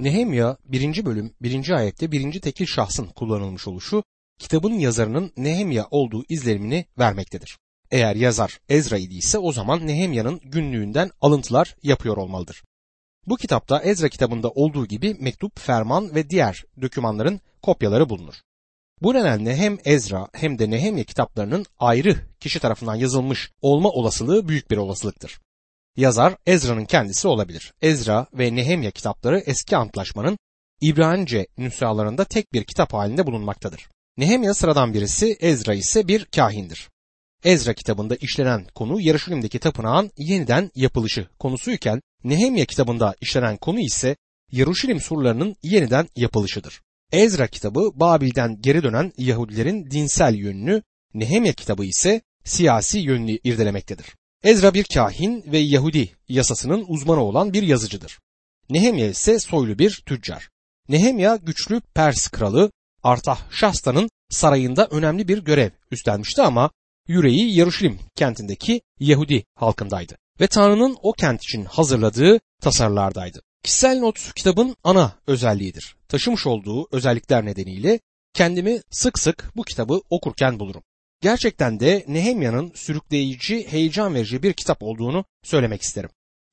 Nehemya 1. bölüm 1. ayette 1. tekil şahsın kullanılmış oluşu kitabın yazarının Nehemya olduğu izlenimini vermektedir. Eğer yazar Ezra idiyse o zaman Nehemya'nın günlüğünden alıntılar yapıyor olmalıdır. Bu kitapta Ezra kitabında olduğu gibi mektup, ferman ve diğer dokümanların kopyaları bulunur. Bu nedenle hem Ezra hem de Nehemya kitaplarının ayrı kişi tarafından yazılmış olma olasılığı büyük bir olasılıktır. Yazar Ezra'nın kendisi olabilir. Ezra ve Nehemya kitapları eski antlaşmanın İbranice nüshalarında tek bir kitap halinde bulunmaktadır. Nehemya sıradan birisi, Ezra ise bir kahindir. Ezra kitabında işlenen konu Yarışilim'deki tapınağın yeniden yapılışı konusuyken Nehemya kitabında işlenen konu ise Yarışilim surlarının yeniden yapılışıdır. Ezra kitabı Babil'den geri dönen Yahudilerin dinsel yönünü, Nehemya kitabı ise siyasi yönünü irdelemektedir. Ezra bir kahin ve Yahudi yasasının uzmanı olan bir yazıcıdır. Nehemya ise soylu bir tüccar. Nehemya güçlü Pers kralı Artahşasta'nın sarayında önemli bir görev üstlenmişti ama yüreği Yaruşilim kentindeki Yahudi halkındaydı ve Tanrı'nın o kent için hazırladığı tasarılardaydı. Kişisel not kitabın ana özelliğidir. Taşımış olduğu özellikler nedeniyle kendimi sık sık bu kitabı okurken bulurum. Gerçekten de Nehemya'nın sürükleyici, heyecan verici bir kitap olduğunu söylemek isterim.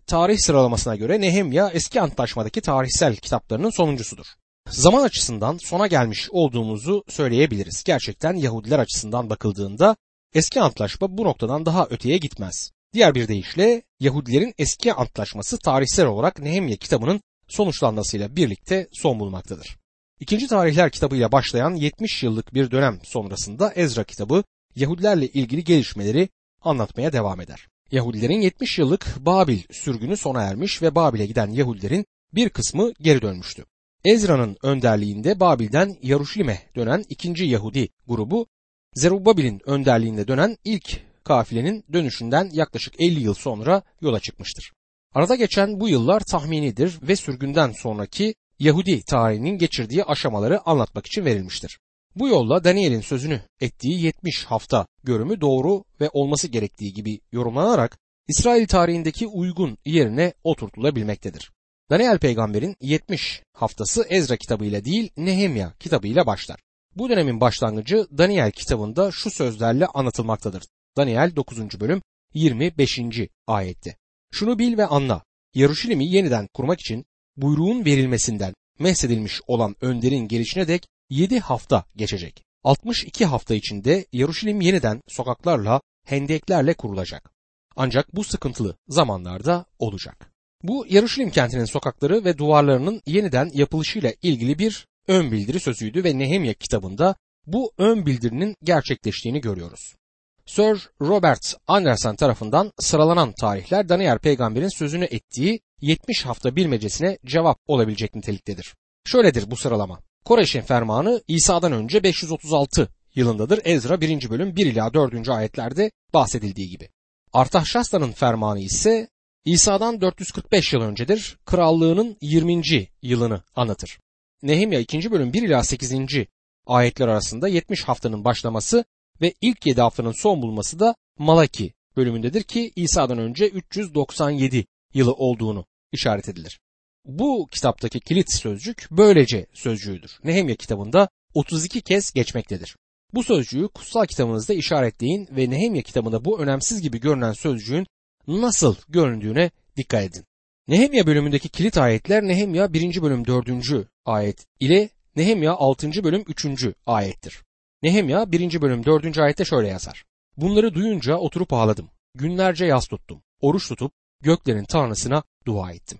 Tarih sıralamasına göre Nehemya eski antlaşmadaki tarihsel kitaplarının sonuncusudur. Zaman açısından sona gelmiş olduğumuzu söyleyebiliriz. Gerçekten Yahudiler açısından bakıldığında eski antlaşma bu noktadan daha öteye gitmez. Diğer bir deyişle Yahudilerin eski antlaşması tarihsel olarak Nehemya kitabının sonuçlanmasıyla birlikte son bulmaktadır. İkinci tarihler kitabıyla başlayan 70 yıllık bir dönem sonrasında Ezra kitabı Yahudilerle ilgili gelişmeleri anlatmaya devam eder. Yahudilerin 70 yıllık Babil sürgünü sona ermiş ve Babil'e giden Yahudilerin bir kısmı geri dönmüştü. Ezra'nın önderliğinde Babil'den Yaruşilim'e dönen ikinci Yahudi grubu, Zerubbabel'in önderliğinde dönen ilk kafilenin dönüşünden yaklaşık 50 yıl sonra yola çıkmıştır. Arada geçen bu yıllar tahminidir ve sürgünden sonraki Yahudi tarihinin geçirdiği aşamaları anlatmak için verilmiştir. Bu yolla Daniel'in sözünü ettiği 70 hafta görümü doğru ve olması gerektiği gibi yorumlanarak İsrail tarihindeki uygun yerine oturtulabilmektedir. Daniel peygamberin 70 haftası Ezra kitabıyla değil Nehemya kitabıyla başlar. Bu dönemin başlangıcı Daniel kitabında şu sözlerle anlatılmaktadır. Daniel 9. bölüm 25. ayette. Şunu bil ve anla. Yaruşilim'i yeniden kurmak için buyruğun verilmesinden mehsedilmiş olan önderin gelişine dek 7 hafta geçecek. 62 hafta içinde Yaruşilim yeniden sokaklarla, hendeklerle kurulacak. Ancak bu sıkıntılı zamanlarda olacak. Bu Yaruşilim kentinin sokakları ve duvarlarının yeniden yapılışıyla ilgili bir ön bildiri sözüydü ve Nehemya kitabında bu ön bildirinin gerçekleştiğini görüyoruz. Sir Robert Anderson tarafından sıralanan tarihler Daniel peygamberin sözünü ettiği 70 hafta bilmecesine cevap olabilecek niteliktedir. Şöyledir bu sıralama. Koreş'in fermanı İsa'dan önce 536 yılındadır. Ezra 1. bölüm 1 ila 4. ayetlerde bahsedildiği gibi. Artahşasta'nın fermanı ise İsa'dan 445 yıl öncedir. Krallığının 20. yılını anlatır. Nehemya 2. bölüm 1 ila 8. ayetler arasında 70 haftanın başlaması ve ilk 7 haftanın son bulması da Malaki bölümündedir ki İsa'dan önce 397 yılı olduğunu işaret edilir. Bu kitaptaki kilit sözcük böylece sözcüğüdür. Nehemya kitabında 32 kez geçmektedir. Bu sözcüğü kutsal kitabınızda işaretleyin ve Nehemya kitabında bu önemsiz gibi görünen sözcüğün nasıl göründüğüne dikkat edin. Nehemya bölümündeki kilit ayetler Nehemya 1. bölüm 4. ayet ile Nehemya 6. bölüm 3. ayettir. Nehemya 1. bölüm 4. ayette şöyle yazar. Bunları duyunca oturup ağladım. Günlerce yas tuttum. Oruç tutup göklerin tanrısına dua ettim.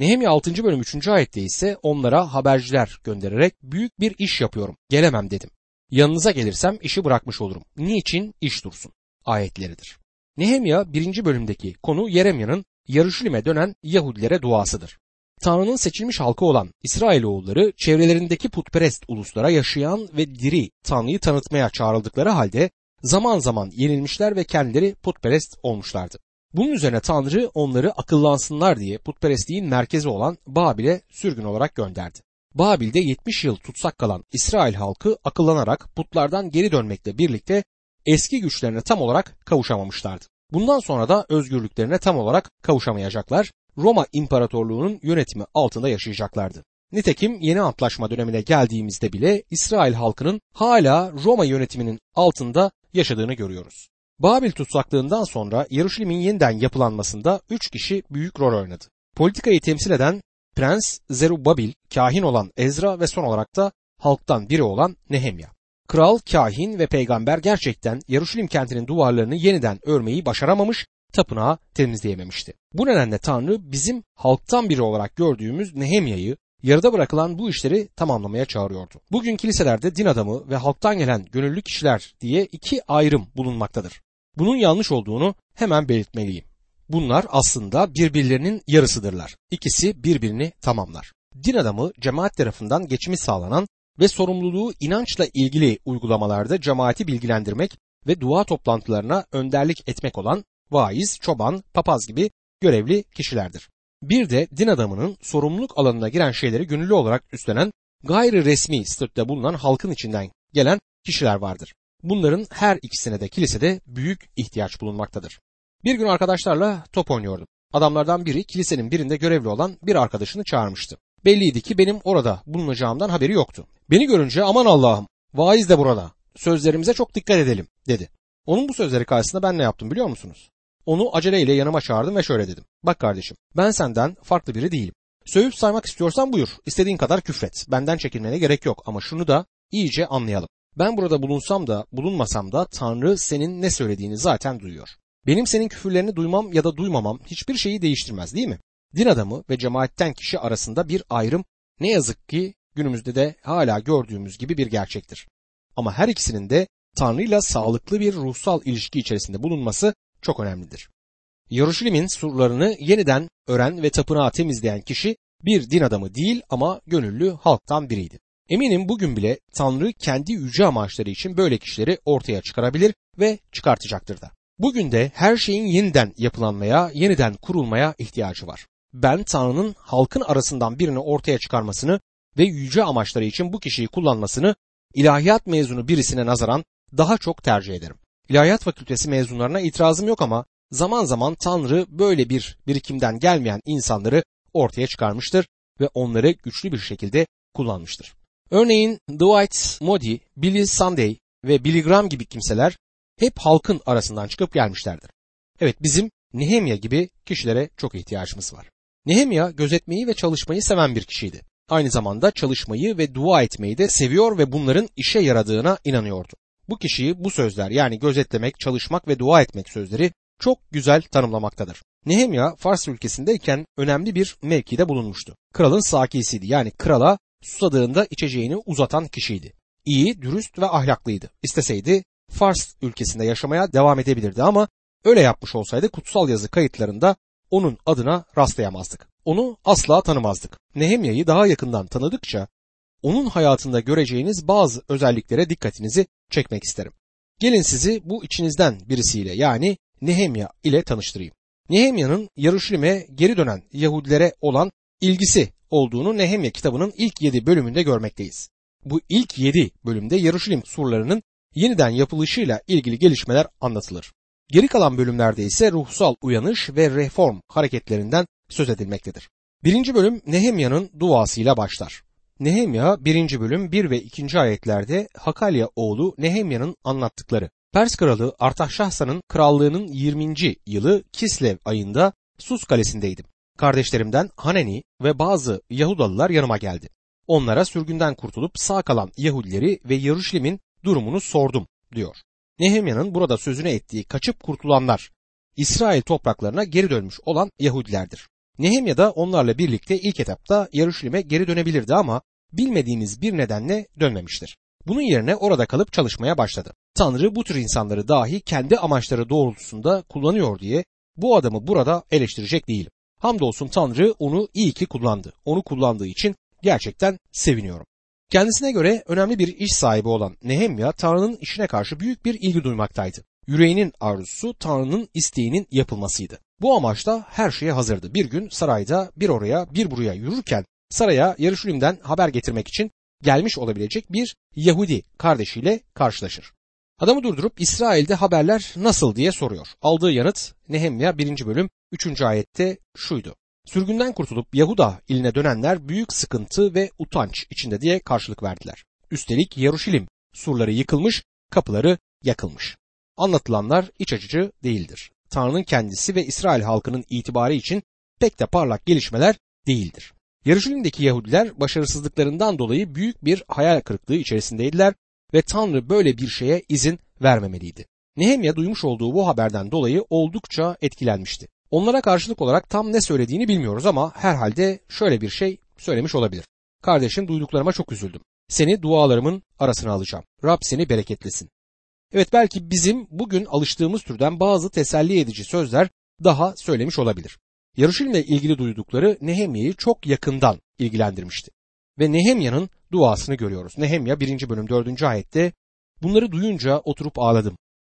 Nehemya 6. bölüm 3. ayette ise onlara haberciler göndererek büyük bir iş yapıyorum. Gelemem dedim. Yanınıza gelirsem işi bırakmış olurum. Niçin iş dursun? Ayetleridir. Nehemya 1. bölümdeki konu Yeremya'nın Yarışilim'e dönen Yahudilere duasıdır. Tanrı'nın seçilmiş halkı olan İsrailoğulları çevrelerindeki putperest uluslara yaşayan ve diri Tanrı'yı tanıtmaya çağrıldıkları halde zaman zaman yenilmişler ve kendileri putperest olmuşlardı. Bunun üzerine Tanrı onları akıllansınlar diye putperestliğin merkezi olan Babil'e sürgün olarak gönderdi. Babil'de 70 yıl tutsak kalan İsrail halkı akıllanarak putlardan geri dönmekle birlikte eski güçlerine tam olarak kavuşamamışlardı. Bundan sonra da özgürlüklerine tam olarak kavuşamayacaklar, Roma İmparatorluğu'nun yönetimi altında yaşayacaklardı. Nitekim yeni antlaşma dönemine geldiğimizde bile İsrail halkının hala Roma yönetiminin altında yaşadığını görüyoruz. Babil tutsaklığından sonra Yeruşalim'in yeniden yapılanmasında üç kişi büyük rol oynadı. Politikayı temsil eden Prens Zerubabil, kahin olan Ezra ve son olarak da halktan biri olan Nehemya. Kral, kahin ve peygamber gerçekten Yeruşalim kentinin duvarlarını yeniden örmeyi başaramamış, tapınağı temizleyememişti. Bu nedenle Tanrı bizim halktan biri olarak gördüğümüz Nehemya'yı yarıda bırakılan bu işleri tamamlamaya çağırıyordu. Bugün kiliselerde din adamı ve halktan gelen gönüllü kişiler diye iki ayrım bulunmaktadır. Bunun yanlış olduğunu hemen belirtmeliyim. Bunlar aslında birbirlerinin yarısıdırlar. İkisi birbirini tamamlar. Din adamı cemaat tarafından geçimi sağlanan ve sorumluluğu inançla ilgili uygulamalarda cemaati bilgilendirmek ve dua toplantılarına önderlik etmek olan vaiz, çoban, papaz gibi görevli kişilerdir. Bir de din adamının sorumluluk alanına giren şeyleri gönüllü olarak üstlenen gayri resmi statüde bulunan halkın içinden gelen kişiler vardır. Bunların her ikisine de kilisede büyük ihtiyaç bulunmaktadır. Bir gün arkadaşlarla top oynuyordum. Adamlardan biri kilisenin birinde görevli olan bir arkadaşını çağırmıştı. Belliydi ki benim orada bulunacağımdan haberi yoktu. Beni görünce aman Allah'ım vaiz de burada. Sözlerimize çok dikkat edelim dedi. Onun bu sözleri karşısında ben ne yaptım biliyor musunuz? Onu aceleyle yanıma çağırdım ve şöyle dedim. Bak kardeşim ben senden farklı biri değilim. Sövüp saymak istiyorsan buyur. İstediğin kadar küfret. Benden çekinmene gerek yok ama şunu da iyice anlayalım. Ben burada bulunsam da bulunmasam da Tanrı senin ne söylediğini zaten duyuyor. Benim senin küfürlerini duymam ya da duymamam hiçbir şeyi değiştirmez değil mi? Din adamı ve cemaatten kişi arasında bir ayrım ne yazık ki günümüzde de hala gördüğümüz gibi bir gerçektir. Ama her ikisinin de Tanrı ile sağlıklı bir ruhsal ilişki içerisinde bulunması çok önemlidir. Yeruşalim'in surlarını yeniden ören ve tapınağı temizleyen kişi bir din adamı değil ama gönüllü halktan biriydi. Eminim bugün bile Tanrı kendi yüce amaçları için böyle kişileri ortaya çıkarabilir ve çıkartacaktır da. Bugün de her şeyin yeniden yapılanmaya, yeniden kurulmaya ihtiyacı var. Ben Tanrı'nın halkın arasından birini ortaya çıkarmasını ve yüce amaçları için bu kişiyi kullanmasını ilahiyat mezunu birisine nazaran daha çok tercih ederim. İlahiyat fakültesi mezunlarına itirazım yok ama zaman zaman Tanrı böyle bir birikimden gelmeyen insanları ortaya çıkarmıştır ve onları güçlü bir şekilde kullanmıştır. Örneğin Dwight Moody, Billy Sunday ve Billy Graham gibi kimseler hep halkın arasından çıkıp gelmişlerdir. Evet bizim Nehemya gibi kişilere çok ihtiyacımız var. Nehemya gözetmeyi ve çalışmayı seven bir kişiydi. Aynı zamanda çalışmayı ve dua etmeyi de seviyor ve bunların işe yaradığına inanıyordu. Bu kişiyi bu sözler yani gözetlemek, çalışmak ve dua etmek sözleri çok güzel tanımlamaktadır. Nehemya Fars ülkesindeyken önemli bir mevkide bulunmuştu. Kralın sakisiydi yani krala susadığında içeceğini uzatan kişiydi. İyi, dürüst ve ahlaklıydı. İsteseydi Fars ülkesinde yaşamaya devam edebilirdi ama öyle yapmış olsaydı kutsal yazı kayıtlarında onun adına rastlayamazdık. Onu asla tanımazdık. Nehemya'yı daha yakından tanıdıkça onun hayatında göreceğiniz bazı özelliklere dikkatinizi çekmek isterim. Gelin sizi bu içinizden birisiyle yani Nehemya ile tanıştırayım. Nehemya'nın Yaruşilim'e geri dönen Yahudilere olan ilgisi olduğunu Nehemya kitabının ilk yedi bölümünde görmekteyiz. Bu ilk yedi bölümde Yaruşilim surlarının yeniden yapılışıyla ilgili gelişmeler anlatılır. Geri kalan bölümlerde ise ruhsal uyanış ve reform hareketlerinden söz edilmektedir. Birinci bölüm Nehemya'nın duasıyla başlar. Nehemya 1. bölüm 1 ve 2. ayetlerde Hakalya oğlu Nehemya'nın anlattıkları. Pers kralı Artaxerxes'in krallığının 20. yılı Kislev ayında Sus kalesindeydim. Kardeşlerimden Haneni ve bazı Yahudalılar yanıma geldi. Onlara sürgünden kurtulup sağ kalan Yahudileri ve Yeruşalim'in durumunu sordum diyor. Nehemya'nın burada sözüne ettiği kaçıp kurtulanlar İsrail topraklarına geri dönmüş olan Yahudilerdir. Nehemya da onlarla birlikte ilk etapta Yeruşalim'e geri dönebilirdi ama bilmediğimiz bir nedenle dönmemiştir. Bunun yerine orada kalıp çalışmaya başladı. Tanrı bu tür insanları dahi kendi amaçları doğrultusunda kullanıyor diye bu adamı burada eleştirecek değilim. Hamdolsun Tanrı onu iyi ki kullandı. Onu kullandığı için gerçekten seviniyorum. Kendisine göre önemli bir iş sahibi olan Nehemya Tanrı'nın işine karşı büyük bir ilgi duymaktaydı. Yüreğinin arzusu Tanrı'nın isteğinin yapılmasıydı. Bu amaçla her şeye hazırdı. Bir gün sarayda bir oraya bir buraya yürürken saraya Yarışulim'den haber getirmek için gelmiş olabilecek bir Yahudi kardeşiyle karşılaşır. Adamı durdurup İsrail'de haberler nasıl diye soruyor. Aldığı yanıt Nehemya 1. bölüm 3. ayette şuydu. Sürgünden kurtulup Yahuda iline dönenler büyük sıkıntı ve utanç içinde diye karşılık verdiler. Üstelik Yaruşilim surları yıkılmış, kapıları yakılmış. Anlatılanlar iç açıcı değildir. Tanrı'nın kendisi ve İsrail halkının itibarı için pek de parlak gelişmeler değildir. Yarışilim'deki Yahudiler başarısızlıklarından dolayı büyük bir hayal kırıklığı içerisindeydiler ve Tanrı böyle bir şeye izin vermemeliydi. Nehemya duymuş olduğu bu haberden dolayı oldukça etkilenmişti. Onlara karşılık olarak tam ne söylediğini bilmiyoruz ama herhalde şöyle bir şey söylemiş olabilir. Kardeşim duyduklarıma çok üzüldüm. Seni dualarımın arasına alacağım. Rab seni bereketlesin. Evet belki bizim bugün alıştığımız türden bazı teselli edici sözler daha söylemiş olabilir. Yarışilimle ilgili duydukları Nehemya'yı çok yakından ilgilendirmişti. Ve Nehemya'nın duasını görüyoruz. Nehemya 1. bölüm 4. ayette bunları duyunca oturup ağladım.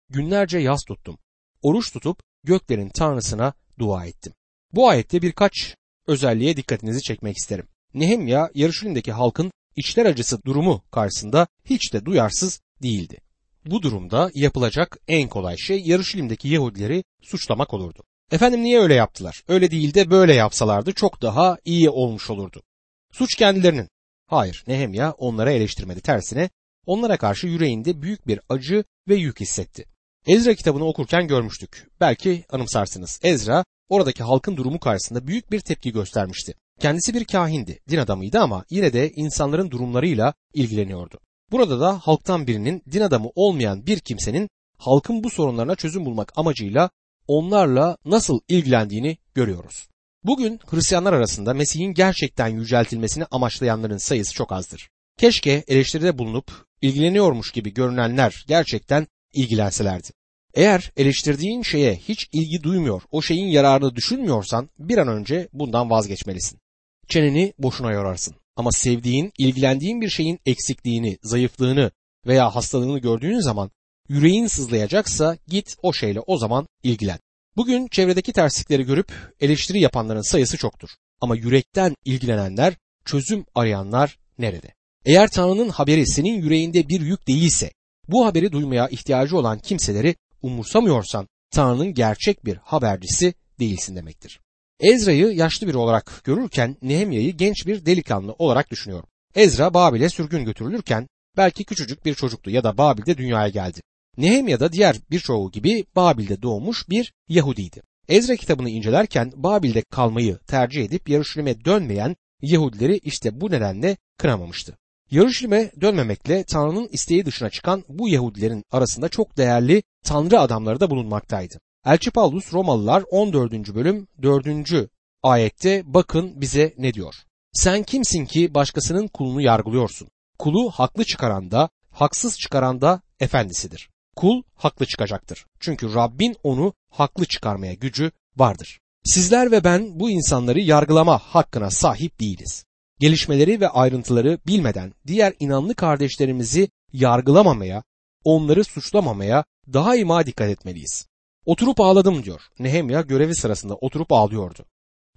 Günlerce yas tuttum. Oruç tutup göklerin tanrısına dua ettim. Bu ayette birkaç özelliğe dikkatinizi çekmek isterim. Nehemya Yarışilim'deki halkın içler acısı durumu karşısında hiç de duyarsız değildi. Bu durumda yapılacak en kolay şey Yarışilim'deki Yahudileri suçlamak olurdu. Efendim niye öyle yaptılar? Öyle değil de böyle yapsalardı çok daha iyi olmuş olurdu. Suç kendilerinin. Hayır Nehemya onlara eleştirmedi tersine onlara karşı yüreğinde büyük bir acı ve yük hissetti. Ezra kitabını okurken görmüştük. Belki anımsarsınız. Ezra oradaki halkın durumu karşısında büyük bir tepki göstermişti. Kendisi bir kahindi, din adamıydı ama yine de insanların durumlarıyla ilgileniyordu. Burada da halktan birinin din adamı olmayan bir kimsenin halkın bu sorunlarına çözüm bulmak amacıyla onlarla nasıl ilgilendiğini görüyoruz. Bugün Hristiyanlar arasında Mesih'in gerçekten yüceltilmesini amaçlayanların sayısı çok azdır. Keşke eleştiride bulunup ilgileniyormuş gibi görünenler gerçekten ilgilenselerdi. Eğer eleştirdiğin şeye hiç ilgi duymuyor, o şeyin yararını düşünmüyorsan bir an önce bundan vazgeçmelisin. Çeneni boşuna yorarsın. Ama sevdiğin, ilgilendiğin bir şeyin eksikliğini, zayıflığını veya hastalığını gördüğün zaman yüreğin sızlayacaksa git o şeyle o zaman ilgilen. Bugün çevredeki terslikleri görüp eleştiri yapanların sayısı çoktur. Ama yürekten ilgilenenler, çözüm arayanlar nerede? Eğer Tanrı'nın haberi senin yüreğinde bir yük değilse, bu haberi duymaya ihtiyacı olan kimseleri umursamıyorsan Tanrı'nın gerçek bir habercisi değilsin demektir. Ezra'yı yaşlı biri olarak görürken Nehemya'yı genç bir delikanlı olarak düşünüyorum. Ezra Babil'e sürgün götürülürken belki küçücük bir çocuktu ya da Babil'de dünyaya geldi. Nehemya da diğer birçoğu gibi Babil'de doğmuş bir Yahudiydi. Ezra kitabını incelerken Babil'de kalmayı tercih edip Yarışilim'e dönmeyen Yahudileri işte bu nedenle kınamamıştı. Yarışilim'e dönmemekle Tanrı'nın isteği dışına çıkan bu Yahudilerin arasında çok değerli Tanrı adamları da bulunmaktaydı. Elçi Paulus Romalılar 14. bölüm 4. ayette bakın bize ne diyor. Sen kimsin ki başkasının kulunu yargılıyorsun? Kulu haklı çıkaran da, haksız çıkaran da efendisidir. Kul haklı çıkacaktır. Çünkü Rabbin onu haklı çıkarmaya gücü vardır. Sizler ve ben bu insanları yargılama hakkına sahip değiliz. Gelişmeleri ve ayrıntıları bilmeden diğer inanlı kardeşlerimizi yargılamamaya, onları suçlamamaya daima dikkat etmeliyiz. Oturup ağladım diyor. Nehemya görevi sırasında oturup ağlıyordu.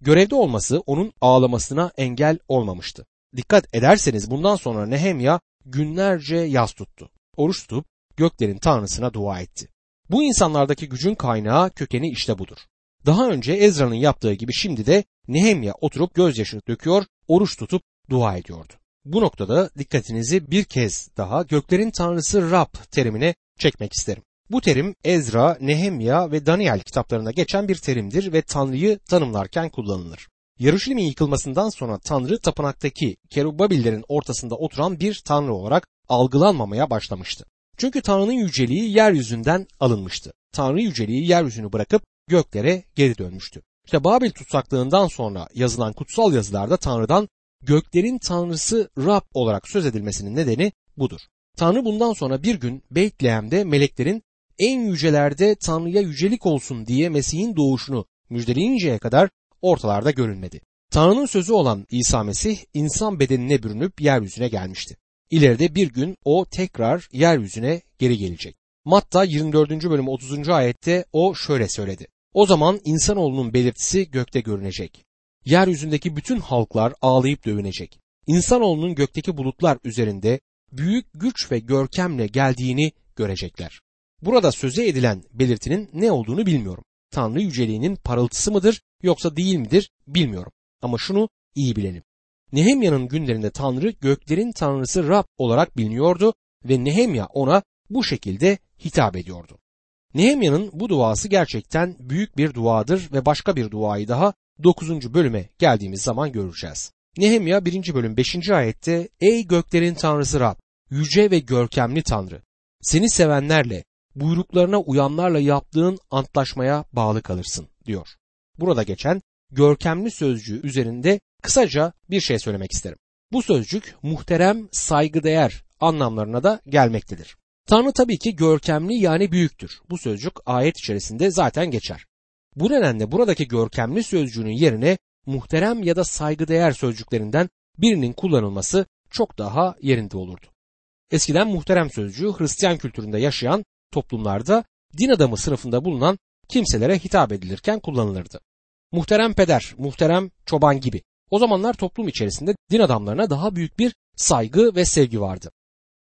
Görevde olması onun ağlamasına engel olmamıştı. Dikkat ederseniz bundan sonra Nehemya günlerce yaz tuttu. Oruç tutup göklerin tanrısına dua etti. Bu insanlardaki gücün kaynağı kökeni işte budur. Daha önce Ezra'nın yaptığı gibi şimdi de Nehemya oturup gözyaşı döküyor, oruç tutup dua ediyordu. Bu noktada dikkatinizi bir kez daha göklerin tanrısı Rab terimine çekmek isterim. Bu terim Ezra, Nehemya ve Daniel kitaplarında geçen bir terimdir ve Tanrı'yı tanımlarken kullanılır. Yarışilim'in yıkılmasından sonra Tanrı tapınaktaki kerubabillerin ortasında oturan bir Tanrı olarak algılanmamaya başlamıştı. Çünkü Tanrı'nın yüceliği yeryüzünden alınmıştı. Tanrı yüceliği yeryüzünü bırakıp göklere geri dönmüştü. İşte Babil tutsaklığından sonra yazılan kutsal yazılarda Tanrı'dan göklerin Tanrısı Rab olarak söz edilmesinin nedeni budur. Tanrı bundan sonra bir gün Beytlehem'de meleklerin en yücelerde Tanrı'ya yücelik olsun diye Mesih'in doğuşunu müjdeleyinceye kadar ortalarda görünmedi. Tanrı'nın sözü olan İsa Mesih insan bedenine bürünüp yeryüzüne gelmişti. İleride bir gün o tekrar yeryüzüne geri gelecek. Matta 24. bölüm 30. ayette o şöyle söyledi. O zaman insanoğlunun belirtisi gökte görünecek. Yeryüzündeki bütün halklar ağlayıp dövünecek. İnsanoğlunun gökteki bulutlar üzerinde büyük güç ve görkemle geldiğini görecekler. Burada söze edilen belirtinin ne olduğunu bilmiyorum. Tanrı yüceliğinin parıltısı mıdır yoksa değil midir bilmiyorum. Ama şunu iyi bilelim. Nehemya'nın günlerinde Tanrı göklerin Tanrısı Rab olarak biliniyordu ve Nehemya ona bu şekilde hitap ediyordu. Nehemya'nın bu duası gerçekten büyük bir duadır ve başka bir duayı daha 9. bölüme geldiğimiz zaman göreceğiz. Nehemya 1. bölüm 5. ayette Ey göklerin Tanrısı Rab, yüce ve görkemli Tanrı, seni sevenlerle, buyruklarına uyanlarla yaptığın antlaşmaya bağlı kalırsın diyor. Burada geçen görkemli sözcüğü üzerinde kısaca bir şey söylemek isterim. Bu sözcük muhterem, saygıdeğer anlamlarına da gelmektedir. Tanrı tabii ki görkemli yani büyüktür. Bu sözcük ayet içerisinde zaten geçer. Bu nedenle buradaki görkemli sözcüğünün yerine muhterem ya da saygıdeğer sözcüklerinden birinin kullanılması çok daha yerinde olurdu. Eskiden muhterem sözcüğü Hristiyan kültüründe yaşayan toplumlarda din adamı sınıfında bulunan kimselere hitap edilirken kullanılırdı. Muhterem peder, muhterem çoban gibi. O zamanlar toplum içerisinde din adamlarına daha büyük bir saygı ve sevgi vardı.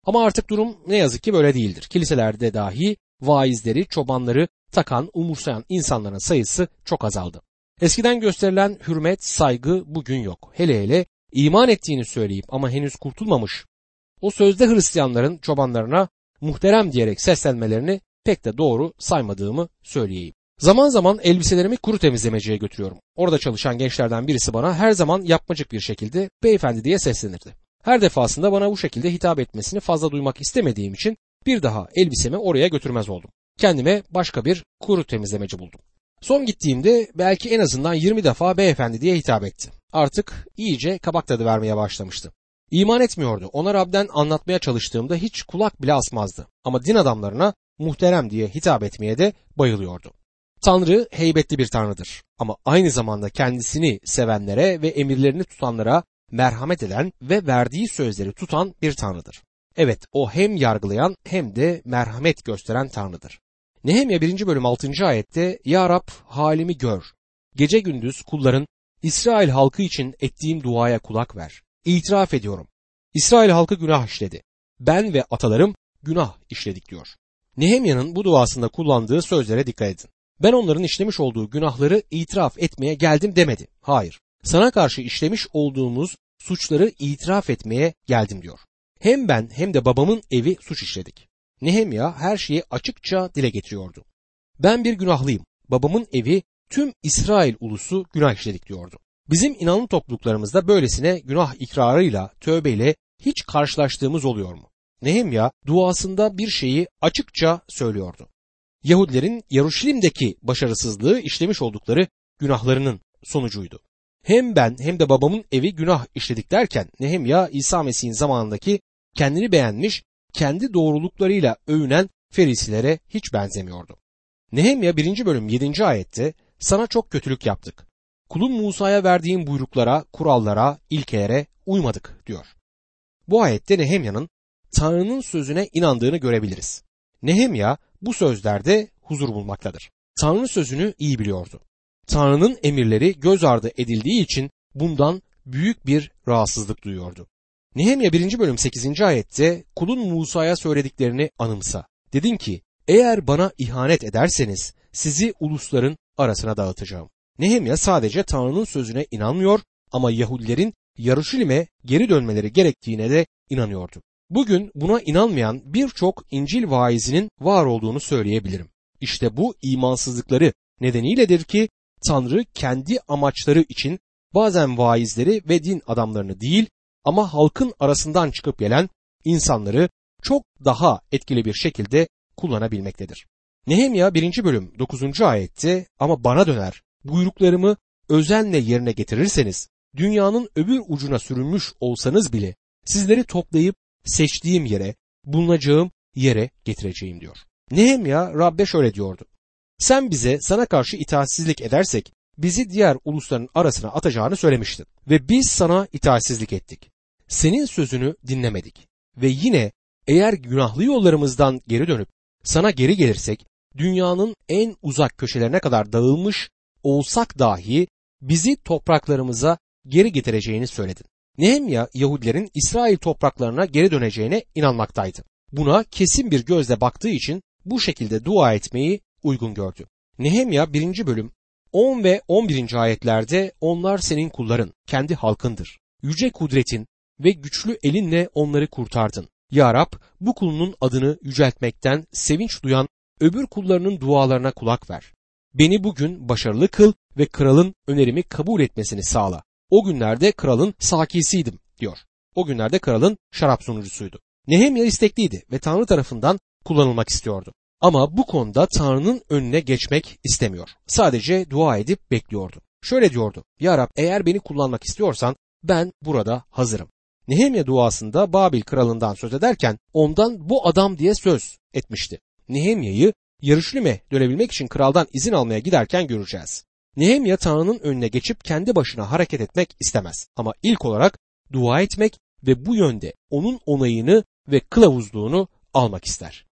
Ama artık durum ne yazık ki böyle değildir. Kiliselerde dahi vaizleri, çobanları takan, umursayan insanların sayısı çok azaldı. Eskiden gösterilen hürmet, saygı bugün yok. Hele hele iman ettiğini söyleyip ama henüz kurtulmamış. O sözde Hristiyanların çobanlarına muhterem diyerek seslenmelerini pek de doğru saymadığımı söyleyeyim. Zaman zaman elbiselerimi kuru temizlemeciye götürüyorum. Orada çalışan gençlerden birisi bana her zaman yapmacık bir şekilde beyefendi diye seslenirdi. Her defasında bana bu şekilde hitap etmesini fazla duymak istemediğim için bir daha elbisemi oraya götürmez oldum. Kendime başka bir kuru temizlemeci buldum. Son gittiğimde belki en azından 20 defa beyefendi diye hitap etti. Artık iyice kabak tadı vermeye başlamıştı. İman etmiyordu. Ona Rab'den anlatmaya çalıştığımda hiç kulak bile asmazdı. Ama din adamlarına muhterem diye hitap etmeye de bayılıyordu. Tanrı heybetli bir tanrıdır ama aynı zamanda kendisini sevenlere ve emirlerini tutanlara merhamet eden ve verdiği sözleri tutan bir tanrıdır. Evet o hem yargılayan hem de merhamet gösteren tanrıdır. Nehemya 1. bölüm 6. ayette Ya Rab halimi gör. Gece gündüz kulların İsrail halkı için ettiğim duaya kulak ver. İtiraf ediyorum. İsrail halkı günah işledi. Ben ve atalarım günah işledik diyor. Nehemya'nın bu duasında kullandığı sözlere dikkat edin. Ben onların işlemiş olduğu günahları itiraf etmeye geldim demedi. Hayır. Sana karşı işlemiş olduğumuz suçları itiraf etmeye geldim diyor. Hem ben hem de babamın evi suç işledik. Nehemya her şeyi açıkça dile getiriyordu. Ben bir günahlıyım. Babamın evi tüm İsrail ulusu günah işledik diyordu. Bizim inanın topluluklarımızda böylesine günah ikrarıyla, tövbeyle hiç karşılaştığımız oluyor mu? Nehemya duasında bir şeyi açıkça söylüyordu. Yahudilerin Yaruşilim'deki başarısızlığı işlemiş oldukları günahlarının sonucuydu. Hem ben hem de babamın evi günah işledik derken Nehemya İsa Mesih'in zamanındaki kendini beğenmiş, kendi doğruluklarıyla övünen ferisilere hiç benzemiyordu. Nehemya 1. bölüm 7. ayette sana çok kötülük yaptık. Kulun Musa'ya verdiğin buyruklara, kurallara, ilkelere uymadık diyor. Bu ayette Nehemya'nın Tanrı'nın sözüne inandığını görebiliriz. Nehemya bu sözlerde huzur bulmaktadır. Tanrı sözünü iyi biliyordu. Tanrı'nın emirleri göz ardı edildiği için bundan büyük bir rahatsızlık duyuyordu. Nehemya 1. bölüm 8. ayette kulun Musa'ya söylediklerini anımsa. Dedin ki eğer bana ihanet ederseniz sizi ulusların arasına dağıtacağım. Nehemya sadece Tanrı'nın sözüne inanmıyor ama Yahudilerin Yarışilim'e geri dönmeleri gerektiğine de inanıyordu. Bugün buna inanmayan birçok İncil vaizinin var olduğunu söyleyebilirim. İşte bu imansızlıkları nedeniyledir ki Tanrı kendi amaçları için bazen vaizleri ve din adamlarını değil ama halkın arasından çıkıp gelen insanları çok daha etkili bir şekilde kullanabilmektedir. Nehemya 1. bölüm 9. ayette ama bana döner buyruklarımı özenle yerine getirirseniz dünyanın öbür ucuna sürünmüş olsanız bile sizleri toplayıp seçtiğim yere, bulunacağım yere getireceğim diyor. Nehemya Rabbe şöyle diyordu. Sen bize sana karşı itaatsizlik edersek bizi diğer ulusların arasına atacağını söylemiştin ve biz sana itaatsizlik ettik. Senin sözünü dinlemedik ve yine eğer günahlı yollarımızdan geri dönüp sana geri gelirsek dünyanın en uzak köşelerine kadar dağılmış olsak dahi bizi topraklarımıza geri getireceğini söyledin. Nehemya Yahudilerin İsrail topraklarına geri döneceğine inanmaktaydı. Buna kesin bir gözle baktığı için bu şekilde dua etmeyi uygun gördü. Nehemya 1. bölüm 10 ve 11. ayetlerde onlar senin kulların, kendi halkındır. Yüce kudretin ve güçlü elinle onları kurtardın. Ya Rab bu kulunun adını yüceltmekten sevinç duyan öbür kullarının dualarına kulak ver. Beni bugün başarılı kıl ve kralın önerimi kabul etmesini sağla. O günlerde kralın sakisiydim diyor. O günlerde kralın şarap sunucusuydu. Nehemya istekliydi ve Tanrı tarafından kullanılmak istiyordu. Ama bu konuda Tanrı'nın önüne geçmek istemiyor. Sadece dua edip bekliyordu. Şöyle diyordu. Ya Rab eğer beni kullanmak istiyorsan ben burada hazırım. Nehemya duasında Babil kralından söz ederken ondan bu adam diye söz etmişti. Nehemya'yı Yarışlim'e dönebilmek için kraldan izin almaya giderken göreceğiz. Nehemya Tanrı'nın önüne geçip kendi başına hareket etmek istemez. Ama ilk olarak dua etmek ve bu yönde onun onayını ve kılavuzluğunu almak ister.